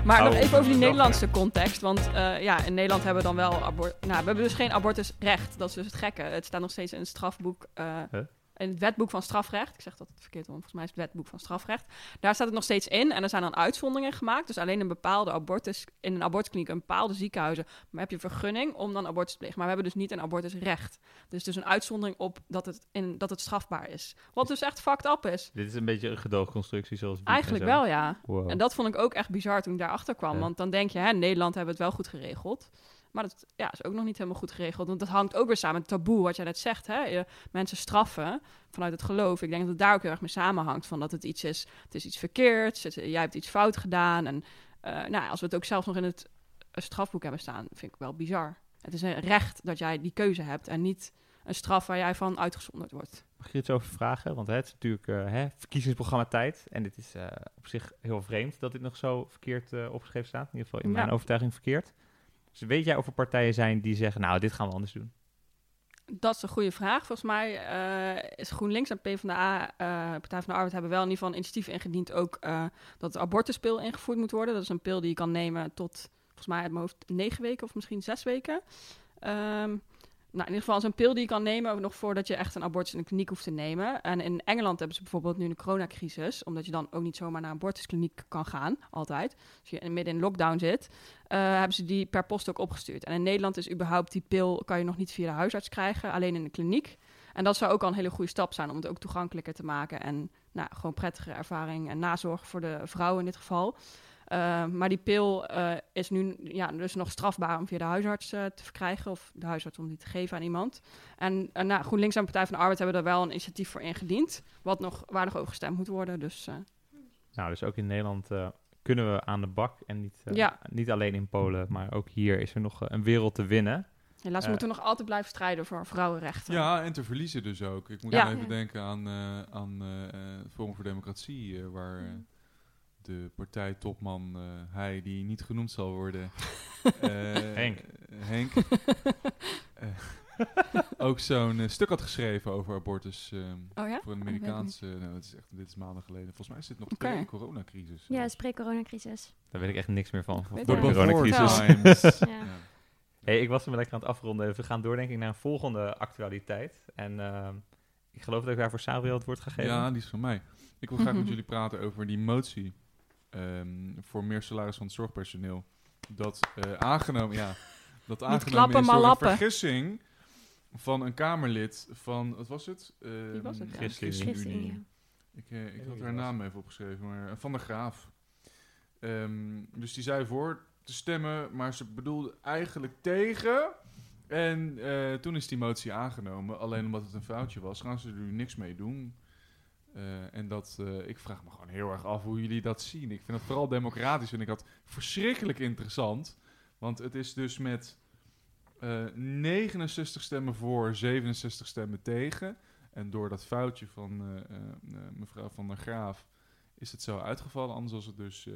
Maar Oh, nog even over die Nederlandse context. Want eh, ja, in Nederland hebben we dan wel abort. Nou, we hebben dus geen abortusrecht. Dat is dus het gekke. Het staat nog steeds in het strafboek. eh, Huh? In het wetboek van strafrecht. Ik zeg dat het verkeerd, want volgens mij is het wetboek van strafrecht. Daar staat het nog steeds in. En er zijn dan uitzonderingen gemaakt. Dus alleen een bepaalde abortus. In een abortuskliniek, een bepaalde ziekenhuizen. Maar heb je vergunning om dan abortus te plegen. Maar we hebben dus niet een abortusrecht. Dus dus een uitzondering op dat het, in, dat het strafbaar is. Wat dus echt fucked up is. Dit is een beetje een gedoogconstructie zoals Eigenlijk wel, ja. Wow. En dat vond ik ook echt bizar toen ik daarachter kwam. Ja. Want dan denk je, hè, in Nederland hebben we het wel goed geregeld. Maar dat ja, is ook nog niet helemaal goed geregeld. Want dat hangt ook weer samen met het taboe, wat jij net zegt. Hè? Je, mensen straffen vanuit het geloof. Ik denk dat het daar ook heel erg mee samenhangt. Van dat het iets is, het is iets verkeerds. Het, jij hebt iets fout gedaan. En eh, nou, als we het ook zelfs nog in het strafboek hebben staan, vind ik wel bizar. Het is een recht dat jij die keuze hebt. En niet een straf waar jij van uitgezonderd wordt. Mag ik je iets over vragen? Want hè, het is natuurlijk eh, hè, verkiezingsprogramma tijd. En dit is eh, op zich heel vreemd dat dit nog zo verkeerd opgeschreven staat. In ieder geval in Ja. mijn overtuiging verkeerd. Dus weet jij of er partijen zijn die zeggen, nou, dit gaan we anders doen? Dat is een goede vraag. Volgens mij eh, is GroenLinks en PvdA, eh Partij van de Arbeid, hebben wel in ieder geval een initiatief ingediend ook eh, dat de abortuspil ingevoerd moet worden. Dat is een pil die je kan nemen tot, volgens mij uit mijn hoofd, negen weken of misschien zes weken. Ehm, nou, in ieder geval een pil die je kan nemen, ook nog voordat je echt een abortus in een kliniek hoeft te nemen. En in Engeland hebben ze bijvoorbeeld nu een coronacrisis, omdat je dan ook niet zomaar naar een abortuskliniek kan gaan, altijd. Als je midden in lockdown zit, eh, hebben ze die per post ook opgestuurd. En in Nederland is überhaupt die pil, kan je nog niet via de huisarts krijgen, alleen in de kliniek. En dat zou ook al een hele goede stap zijn om het ook toegankelijker te maken. En nou, gewoon prettige ervaring en nazorg voor de vrouw in dit geval. Uh, maar die pil uh, is nu ja, dus nog strafbaar om via de huisarts uh, te verkrijgen. Of de huisarts om die te geven aan iemand. En nou, GroenLinks en Partij van de Arbeid hebben er wel een initiatief voor ingediend. Wat nog, waar nog over gestemd moet worden. Dus, eh. Nou, dus ook in Nederland eh, kunnen we aan de bak. En niet, Ja. niet alleen in Polen, maar ook hier is er nog een wereld te winnen. Helaas Eh. moeten we nog altijd blijven strijden voor vrouwenrechten. Ja, en te verliezen dus ook. Ik moet Ja. dan even Ja. denken aan, eh aan eh, eh, Forum voor Democratie, eh, waar eh, de partijtopman, eh, hij die niet genoemd zal worden, eh, Henk. Henk, eh, ook zo'n stuk had geschreven over abortus ehm, Oh ja? voor een Oh, ik Amerikaanse. nou, dat is echt, dit is maanden geleden. Volgens mij is dit nog Oké. pre-coronacrisis. Ja, het is pre-coronacrisis. Daar weet ik echt niks meer van. Ik de coronacrisis. times. Ja. Ja. Hey, ik was er maar lekker aan het afronden. We gaan door denk ik naar een volgende actualiteit. En ehm, ik geloof dat ik daar voor Sabriel het woord ga geven. Ja, die is van mij. Ik wil graag met jullie praten over die motie ehm, voor meer salaris van het zorgpersoneel. Dat eh, aangenomen, ja, dat aangenomen klappen, is maar door een lappen. vergissing van een Kamerlid van, wat was het? Ehm, Wie was het? ChristenUnie. Ja. Ik, eh, ik had haar naam even opgeschreven, maar eh, Van der Graaf. Ehm, dus die zei voor te stemmen, maar ze bedoelde eigenlijk tegen. En eh, toen is die motie aangenomen, alleen omdat het een foutje was, gaan ze er nu niks mee doen. Eh, en dat, eh, ik vraag me gewoon heel erg af hoe jullie dat zien. Ik vind het vooral democratisch en ik had verschrikkelijk interessant. Want het is dus met eh 69 stemmen voor, 67 stemmen tegen. En door dat foutje van eh, eh, eh, mevrouw Van der Graaf is het zo uitgevallen. Anders was het dus eh,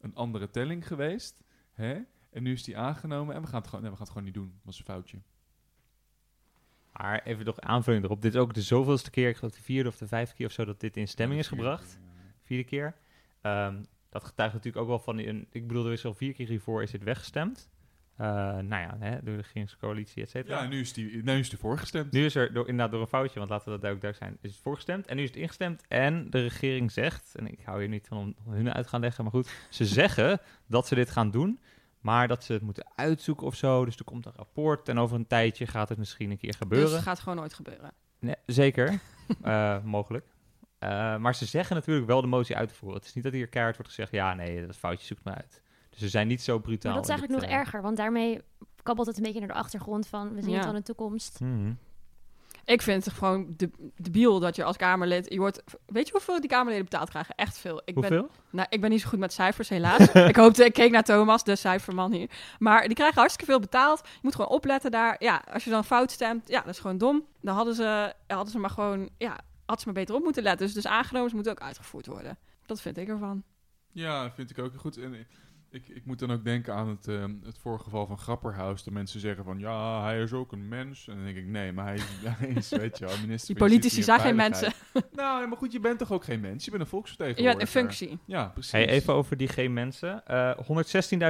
een andere telling geweest. Hè? En nu is die aangenomen en we gaan het gewoon, nee, we gaan het gewoon niet doen. Dat was een foutje. Maar even nog aanvulling erop. Dit is ook de zoveelste keer, ik geloof de vierde of de vijfde keer of zo, dat dit in stemming is gebracht. vierde keer. Ehm, dat getuigt natuurlijk ook wel van, een, ik bedoel, er is al vier keer hiervoor is dit weggestemd. Eh, nou ja, hè, door de regeringscoalitie, et cetera. ja en nu is die, nu is die voorgestemd. Nu is er door, inderdaad door een foutje, want laten we dat duidelijk zijn, is het voorgestemd. En nu is het ingestemd. En de regering zegt, en ik hou hier niet van om hun uit te gaan leggen, maar goed. Ze zeggen dat ze dit gaan doen, maar dat ze het moeten uitzoeken of zo. Dus er komt een rapport en over een tijdje gaat het misschien een keer gebeuren. Dus het gaat gewoon nooit gebeuren. Nee, zeker, Eh, mogelijk. Eh, maar ze zeggen natuurlijk wel de motie uit te voeren. Het is niet dat hier keihard wordt gezegd, ja nee, dat foutje zoekt maar uit. Dus ze zijn niet zo brutaal. Maar dat is eigenlijk dit, nog eh, erger, want daarmee kabbelt het een beetje naar de achtergrond van we zien het al in de toekomst. mhm. Ik vind het gewoon de, debiel dat je als Kamerlid... Je wordt, weet je hoeveel die Kamerleden betaald krijgen? Echt veel. Ik Ben, Hoeveel? nou, ik ben niet zo goed met cijfers, helaas. ik hoopte, ik keek naar Thomas, de cijferman hier. Maar die krijgen hartstikke veel betaald. Je moet gewoon opletten daar. Ja, als je dan fout stemt, ja, dat is gewoon dom. Dan hadden ze, hadden ze maar gewoon... Ja, hadden ze maar beter op moeten letten. Dus, dus aangenomen, ze moeten ook uitgevoerd worden. Dat vind ik ervan. Ja, vind ik ook goed. En ik, ik moet dan ook denken aan het, ehm, het voorgeval van Grapperhaus. Dat mensen zeggen van, ja, hij is ook een mens. En dan denk ik, nee, maar hij is, hij is weet je wel, minister Die politici zijn geen mensen. Nou, maar goed, je bent toch ook geen mens? Je bent een Je volksvertegenwoordiger. bent in functie. Ja, precies. Hey, even over die geen mensen. Eh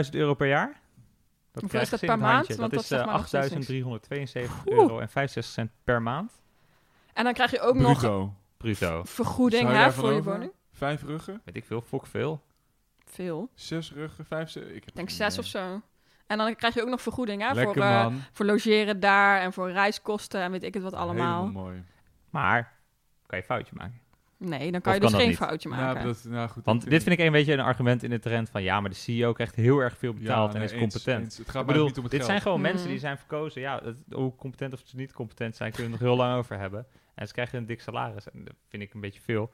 116.000 euro per jaar. Dat Hoeveel is dat per maand? handje. Want dat dat is zegt eh, maar nog steeds niks. 8.372 Oeh. euro en 65 cent per maand. En dan krijg je ook nog Bruto. Bruto. vergoeding je hè, voor je woning. Vijf ruggen, Weet ik veel, fok veel. Veel. zes ruggen, vijf, zes. Ik heb denk zes of zo. En dan krijg je ook nog vergoeding hè, Lekker voor, eh, voor logeren daar en voor reiskosten en weet ik het wat allemaal. Helemaal mooi. Maar, kan je foutje maken. Nee, dan kan Of je dus kan geen niet? foutje Nou, maken. dat, nou goed, Want dit vind ik een beetje een argument in de trend van... ja, maar de CEO krijgt heel erg veel betaald en nee, is competent. eens. Het gaat Ik bedoel, niet om het dit geld. zijn gewoon mensen die zijn verkozen. Ja, het- hoe competent of ze niet competent zijn, kunnen we nog heel lang over hebben. En ze krijgen een dik salaris. En dat vind ik een beetje veel.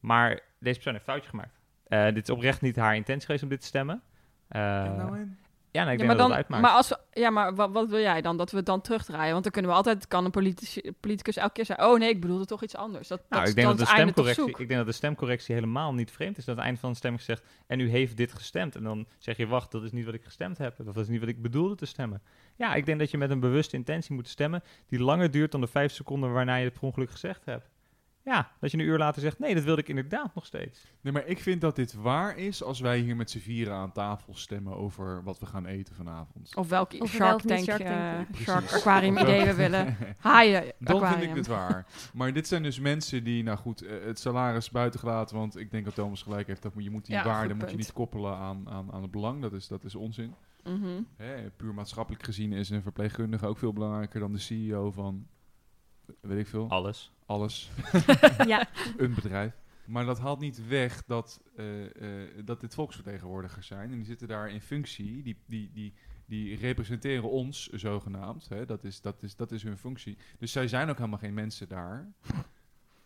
Maar deze persoon heeft een foutje gemaakt. Eh, dit is oprecht niet haar intentie geweest om dit te stemmen. Eh, nou in? ja, nee, ik ja, denk maar, dat dan, uitmaakt. maar als we, ja, maar wat, wat wil jij dan? Dat we het dan terugdraaien? Want dan kunnen we altijd, kan een politici- politicus elke keer zeggen: Oh nee, ik bedoelde toch iets anders. Dat, Nou, dat ik denk dat, de stemcorrectie, ik denk dat de stemcorrectie helemaal niet vreemd is. Dat aan het einde van de stemming zegt, en u heeft dit gestemd. En dan zeg je, wacht, dat is niet wat ik gestemd heb. Of dat is niet wat ik bedoelde te stemmen. Ja, ik denk dat je met een bewuste intentie moet stemmen... die langer duurt dan de vijf seconden waarna je het per ongeluk gezegd hebt. Ja, dat je een uur later zegt, nee, dat wilde ik inderdaad nog steeds. Nee, maar ik vind dat dit waar is als wij hier met z'n vieren aan tafel stemmen over wat we gaan eten vanavond. Of welk Of Shark welk Tank, Shark eh, Tank. Shark Precies. Aquarium idee we willen. Haaien Dan Aquarium. vind ik het waar. Maar dit zijn dus mensen die, nou goed, eh, het salaris buiten gelaten, want ik denk dat Thomas gelijk heeft. Dat moet, je moet die Ja, waarde moet je niet koppelen aan, aan, aan het belang. Dat is, dat is onzin. Mhm. Hè, puur maatschappelijk gezien is een verpleegkundige ook veel belangrijker dan de CEO van, weet ik veel, Alles. Alles. ja, een bedrijf. Maar dat haalt niet weg dat, eh, eh, dat dit volksvertegenwoordigers zijn. En die zitten daar in functie. Die, die, die, die representeren ons, zogenaamd. Hè? Dat, is, dat, is, dat is hun functie. Dus zij zijn ook helemaal geen mensen daar.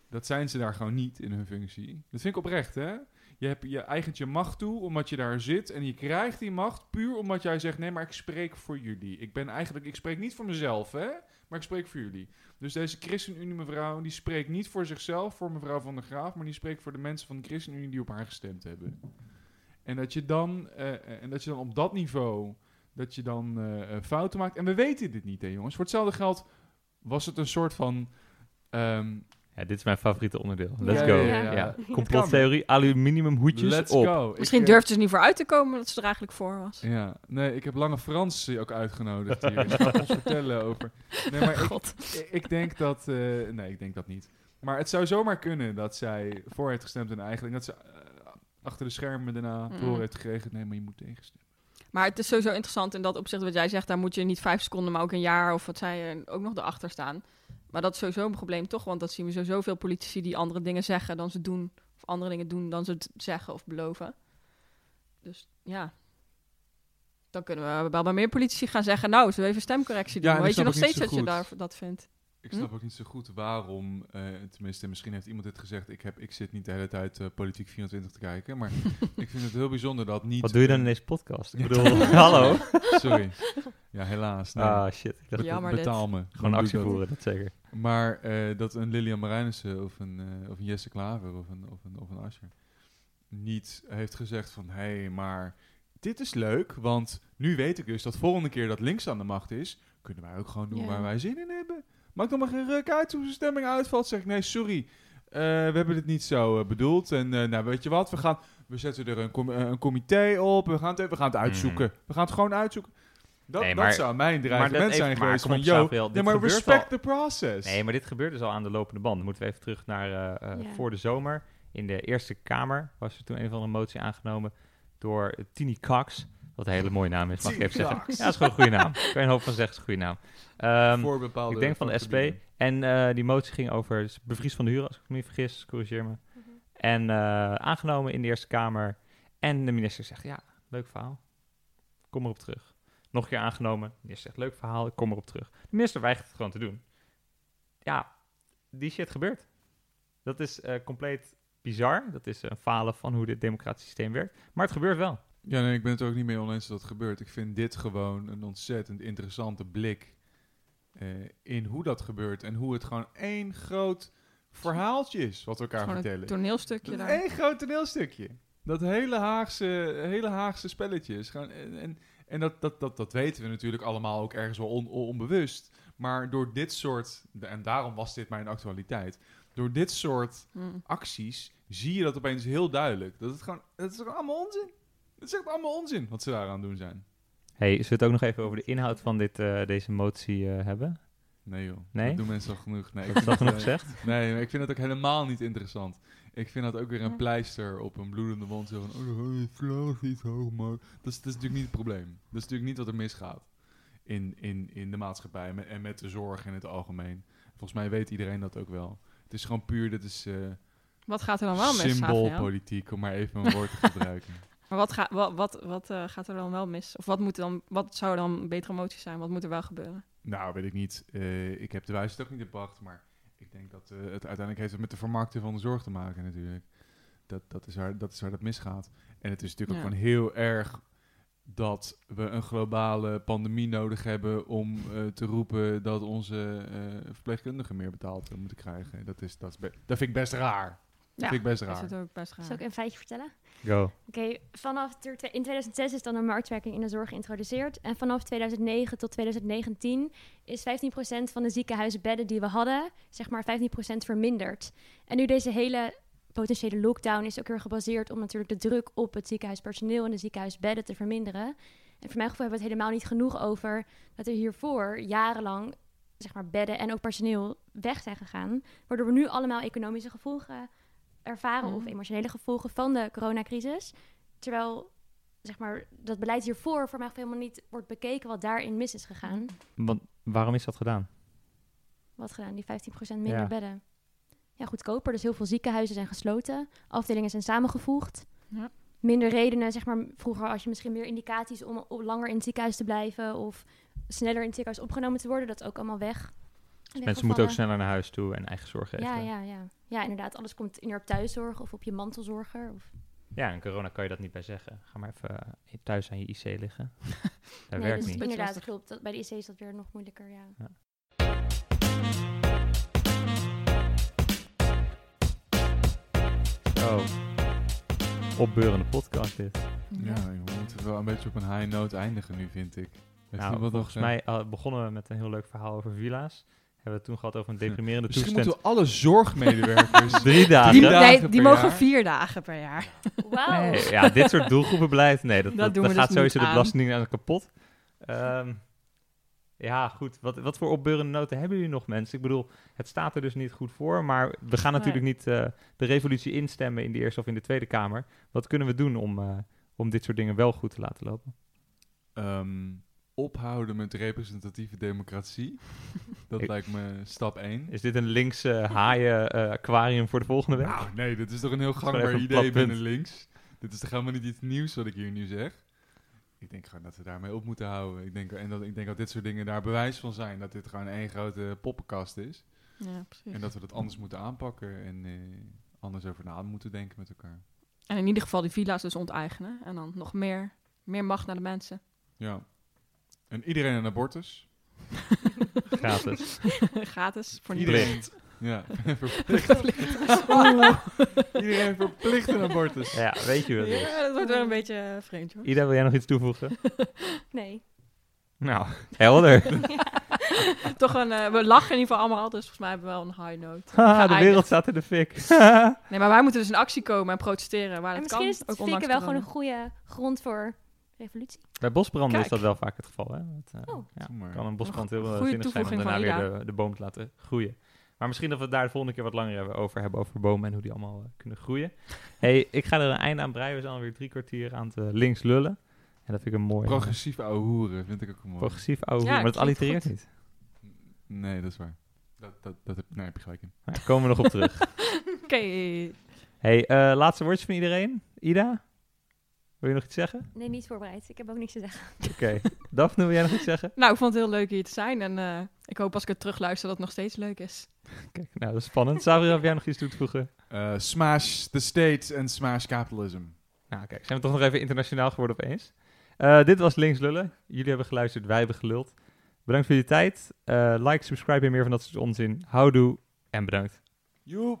Dat zijn ze daar gewoon niet in hun functie. Dat vind ik oprecht, hè? je, hebt, je eigent je macht toe omdat je daar zit. En je krijgt die macht puur omdat jij zegt: nee, maar ik spreek voor jullie. Ik ben eigenlijk, ik spreek niet voor mezelf, hè, maar ik spreek voor jullie. Dus deze ChristenUnie mevrouw, die spreekt niet voor zichzelf, voor mevrouw Van der Graaf, maar die spreekt voor de mensen van de ChristenUnie die op haar gestemd hebben. En dat je dan, eh, en dat je dan op dat niveau, dat je dan eh, eh, fouten maakt. En we weten dit niet, hè jongens. Voor hetzelfde geld was het een soort van... ehm, Ja, dit is mijn favoriete onderdeel. Let's Ja, go. ja, ja, Ja, ja. Complottheorie, aluminiumhoedjes let's op. go. Ik, Misschien eh, durfde ze niet voor uit te komen dat ze er eigenlijk voor was. Ja, nee, ik heb Lange Frans ook uitgenodigd hier. Gaat ons vertellen over... Nee, maar ik, God. ik- ik denk dat... eh, nee, ik denk dat niet. Maar het zou zomaar kunnen dat zij voor heeft gestemd en eigenlijk... dat ze eh, achter de schermen daarna Mm. door heeft gekregen... nee, maar je moet tegenstemmen. Maar het is sowieso interessant in dat opzicht wat jij zegt. Daar moet je niet vijf seconden, maar ook een jaar of wat zei je, ook nog erachter staan. Maar dat is sowieso een probleem toch? Want dat zien we sowieso veel politici die andere dingen zeggen dan ze doen. Of andere dingen doen dan ze het zeggen of beloven. Dus ja. Dan kunnen we wel bij meer politici gaan zeggen... nou, zullen we even stemcorrectie doen? Ja, Weet je nog steeds dat je daar, dat vindt? Ik Hm? snap ook niet zo goed waarom, eh, tenminste, misschien heeft iemand dit gezegd. Ik, heb, ik zit niet de hele tijd eh, Politiek 24 te kijken, maar ik vind het heel bijzonder dat niet... Wat doe je dan in deze podcast? Ik bedoel, hallo? Sorry. Ja, helaas. Nee. Ah, shit. Ik dacht, Be- Jammer dit. betaal me. gewoon actie voeren, dat zeker. Maar eh, dat een Lilian Marijnissen of een, eh, of een Jesse Klaver of een, of een, of een Asscher niet heeft gezegd van... hé, hey, maar dit is leuk, want nu weet ik dus dat volgende keer dat links aan de macht is... kunnen wij ook gewoon doen waar wij zin in hebben. Maakt dan maar geen ruk uit hoe de stemming uitvalt. Zeg ik, nee, sorry, eh, we hebben het niet zo bedoeld. En eh, nou, weet je wat, we, gaan, we zetten er een, com- een comité op, we gaan het, we gaan het uitzoeken. We gaan het gewoon uitzoeken. Dat, Nee, dat maar- zou mijn maar dreigement dat zijn even- geweest maar van... Samuel, nee, dit maar gebeurt respect al. the process. Nee, maar dit gebeurt dus al aan de lopende band. Dan moeten we even terug naar eh, eh, Ja. voor de zomer. In de Eerste Kamer was er toen een of andere motie aangenomen door Tini Cox. Wat een hele mooie naam is, mag ik even zeggen. Ja, dat is gewoon een goede naam. Kan je een hoop van zeggen, is een goede naam. Ehm, voor bepaalde ik denk van de SP. En eh, die motie ging over dus bevries van de huur, als ik me niet vergis, corrigeer me. En eh, aangenomen in de Eerste Kamer. En de minister zegt, ja, leuk verhaal. Kom erop terug. Nog een keer aangenomen. De minister zegt, leuk verhaal, ik kom erop terug. De minister weigert het gewoon te doen. Ja, die shit gebeurt. Dat is eh, compleet bizar. Dat is een falen van hoe dit democratische systeem werkt. Maar het gebeurt wel. Ja, nee, ik ben het er ook niet mee oneens dat het gebeurt. Ik vind dit gewoon een ontzettend interessante blik eh, in hoe dat gebeurt. En hoe het gewoon één groot verhaaltje is wat we elkaar Gewoon vertellen. een toneelstukje daar. één groot toneelstukje. Dat hele Haagse, hele Haagse spelletje is gewoon... En, en, en dat, dat, dat, dat weten we natuurlijk allemaal ook ergens wel on- on- onbewust. Maar door dit soort... En daarom was dit mijn actualiteit. Door dit soort Hm. acties zie je dat opeens heel duidelijk. Dat het gewoon, dat is gewoon allemaal onzin. Het is echt allemaal onzin wat ze daaraan doen zijn. Hey, zullen we het ook nog even over de inhoud van dit, eh, deze motie eh, hebben? Nee joh, Nee? dat doen mensen al genoeg. Nee, ik Dat is vind al het, genoeg gezegd? Nee, maar ik vind het ook helemaal niet interessant. Ik vind dat ook weer een pleister op een bloedende wond. Zo van, oh, de vlag is hoog, maar... Dat is, dat is natuurlijk niet het probleem. Dat is natuurlijk niet wat er misgaat in, in, in de maatschappij en met, en met de zorg in het algemeen. Volgens mij weet iedereen dat ook wel. Het is gewoon puur, dit is eh Wat gaat er dan wel mis, symboolpolitiek, om maar even een woord te gebruiken. Maar wat, ga, wat, wat, wat eh, gaat er dan wel mis? Of wat, moet dan, wat zou dan betere motie zijn? Wat moet er wel gebeuren? Nou, weet ik niet. Eh, ik heb de wijsheid ook niet gebracht, maar ik denk dat eh, het uiteindelijk heeft het met de vermarkting van de zorg te maken natuurlijk. Dat, dat, is, waar, dat is waar dat misgaat. En het is natuurlijk Ja. ook gewoon heel erg dat we een globale pandemie nodig hebben om eh, te roepen dat onze eh, verpleegkundigen meer betaald moeten krijgen. Dat, is, dat, is dat vind ik best raar. Dat Ja, vind ik best dat raar. is het ook best raar. Zal ik een feitje vertellen? Go. Oké, vanaf in 2006 is dan een marktwerking in de zorg geïntroduceerd. En vanaf 2009 tot 2019 is 15% van de ziekenhuisbedden die we hadden, zeg maar 15% verminderd. En nu deze hele potentiële lockdown is ook weer gebaseerd om natuurlijk de druk op het ziekenhuispersoneel en de ziekenhuisbedden te verminderen. En voor mijn gevoel hebben we het helemaal niet genoeg over dat er hiervoor jarenlang zeg maar bedden en ook personeel weg zijn gegaan, waardoor we nu allemaal economische gevolgen ervaren of Mhm. emotionele gevolgen van de coronacrisis. Terwijl zeg maar, dat beleid hiervoor voor mij helemaal niet wordt bekeken wat daarin mis is gegaan. Want waarom is dat gedaan? Wat gedaan, die 15% minder Ja. bedden. Ja, goedkoper. Dus heel veel ziekenhuizen zijn gesloten. Afdelingen zijn samengevoegd. Ja. Minder redenen, zeg maar. Vroeger had je misschien meer indicaties om, om langer in het ziekenhuis te blijven. Of sneller in het ziekenhuis opgenomen te worden. Dat is ook allemaal weg. Mensen moeten ook sneller naar huis toe en eigen zorg geven. Ja, ja, ja. Ja, inderdaad. Alles komt in op thuiszorg of op je mantelzorger. Of... Ja, en corona kan je dat niet bij zeggen. Ga maar even eh, thuis aan je IC liggen. dat nee, werkt dus niet. inderdaad, klopt. Dat, bij de IC is dat weer nog moeilijker, ja. Zo. Opbeurende podcast dit. Ja, we moeten wel een beetje op een high note eindigen nu, vind ik. Nou, volgens mij eh, begonnen we met een heel leuk verhaal over villa's. Hebben we het toen gehad over een deprimerende Misschien toestand. moeten we alle zorgmedewerkers... Drie dagen. Die, dagen nee, per die mogen jaar. vier dagen per jaar. Wauw. Nee, ja, dit soort doelgroepenbeleid, nee, dat, Dat gaat dus sowieso niet de aan. belastingdienst aan kapot. Ehm, ja, goed. Wat, wat voor opbeurende noten hebben jullie nog, mensen? Ik bedoel, het staat er dus niet goed voor, maar we gaan Nee. natuurlijk niet eh, de revolutie instemmen in de Eerste of in de Tweede Kamer. Wat kunnen we doen om, eh, om dit soort dingen wel goed te laten lopen? Ehm, ophouden met representatieve democratie. Dat Ik- lijkt me stap 1. Is dit een linkse haaien eh, aquarium voor de volgende week? Nou, nee, dit is toch een heel gangbaar idee binnen links. Dit is toch helemaal niet iets nieuws wat ik hier nu zeg. Ik denk gewoon dat we daarmee op moeten houden. Ik denk, en dat, ik denk dat dit soort dingen daar bewijs van zijn. Dat dit gewoon één grote poppenkast is. Ja, precies. En dat we dat anders moeten aanpakken. En eh, anders over na moeten denken met elkaar. En in ieder geval die villa's dus onteigenen. En dan nog meer, meer macht naar de mensen. Ja. En iedereen een abortus. Gratis. Gratis. Voor Iedereen. Ja, verplicht. Iedereen verplicht een abortus. ja, weet je is. Ja, dat wordt wel een beetje vreemd, hoor. Ida, wil jij nog iets toevoegen? Nee. Nou, helder. Toch een, eh, we lachen in ieder geval allemaal, dus volgens mij hebben we wel een high note. De wereld staat in de fik. Nee, maar wij moeten dus in actie komen en protesteren waar En het misschien kan. is het fikken wel gewoon een goede grond voor revolutie. Bij bosbranden is dat wel vaak het geval. Hè? Dat, eh, Oh. ja, kan een bosbrand heel Goeie eh, zinnig zijn om daarna weer de, de boom te laten groeien. Maar misschien dat we het daar de volgende keer wat langer over hebben, over bomen en hoe die allemaal eh, kunnen groeien. hey, ik ga er een einde aan breien. We zijn alweer drie kwartier aan het links lullen. En dat vind ik een mooi. Progressief ouwe hoeren vind ik ook mooi. Progressief oude Ja, hoer, maar dat allitereert goed. niet. Nee, dat is waar. Dat, dat, dat heb, nee, heb je gelijk in. Daar komen we nog op terug. Oké. hey, eh, laatste woordjes van iedereen. Ida? Wil je nog iets zeggen? Nee, niet voorbereid. Ik heb ook niks te zeggen. Oké. Daphne, wil jij nog iets zeggen? Nou, ik vond het heel leuk hier te zijn. En eh, ik hoop als ik het terugluister dat het nog steeds leuk is. Kijk, nou, dat is spannend. Sabrina, heb jij nog iets toe te voegen? Eh, smash the state en smash capitalism. Nou, kijk, zijn we toch nog even internationaal geworden opeens. Eh, dit was Links Lullen. Jullie hebben geluisterd, wij hebben geluld. Bedankt voor je tijd. Eh, like, subscribe en meer van dat soort onzin. Houdoe en bedankt. Joep.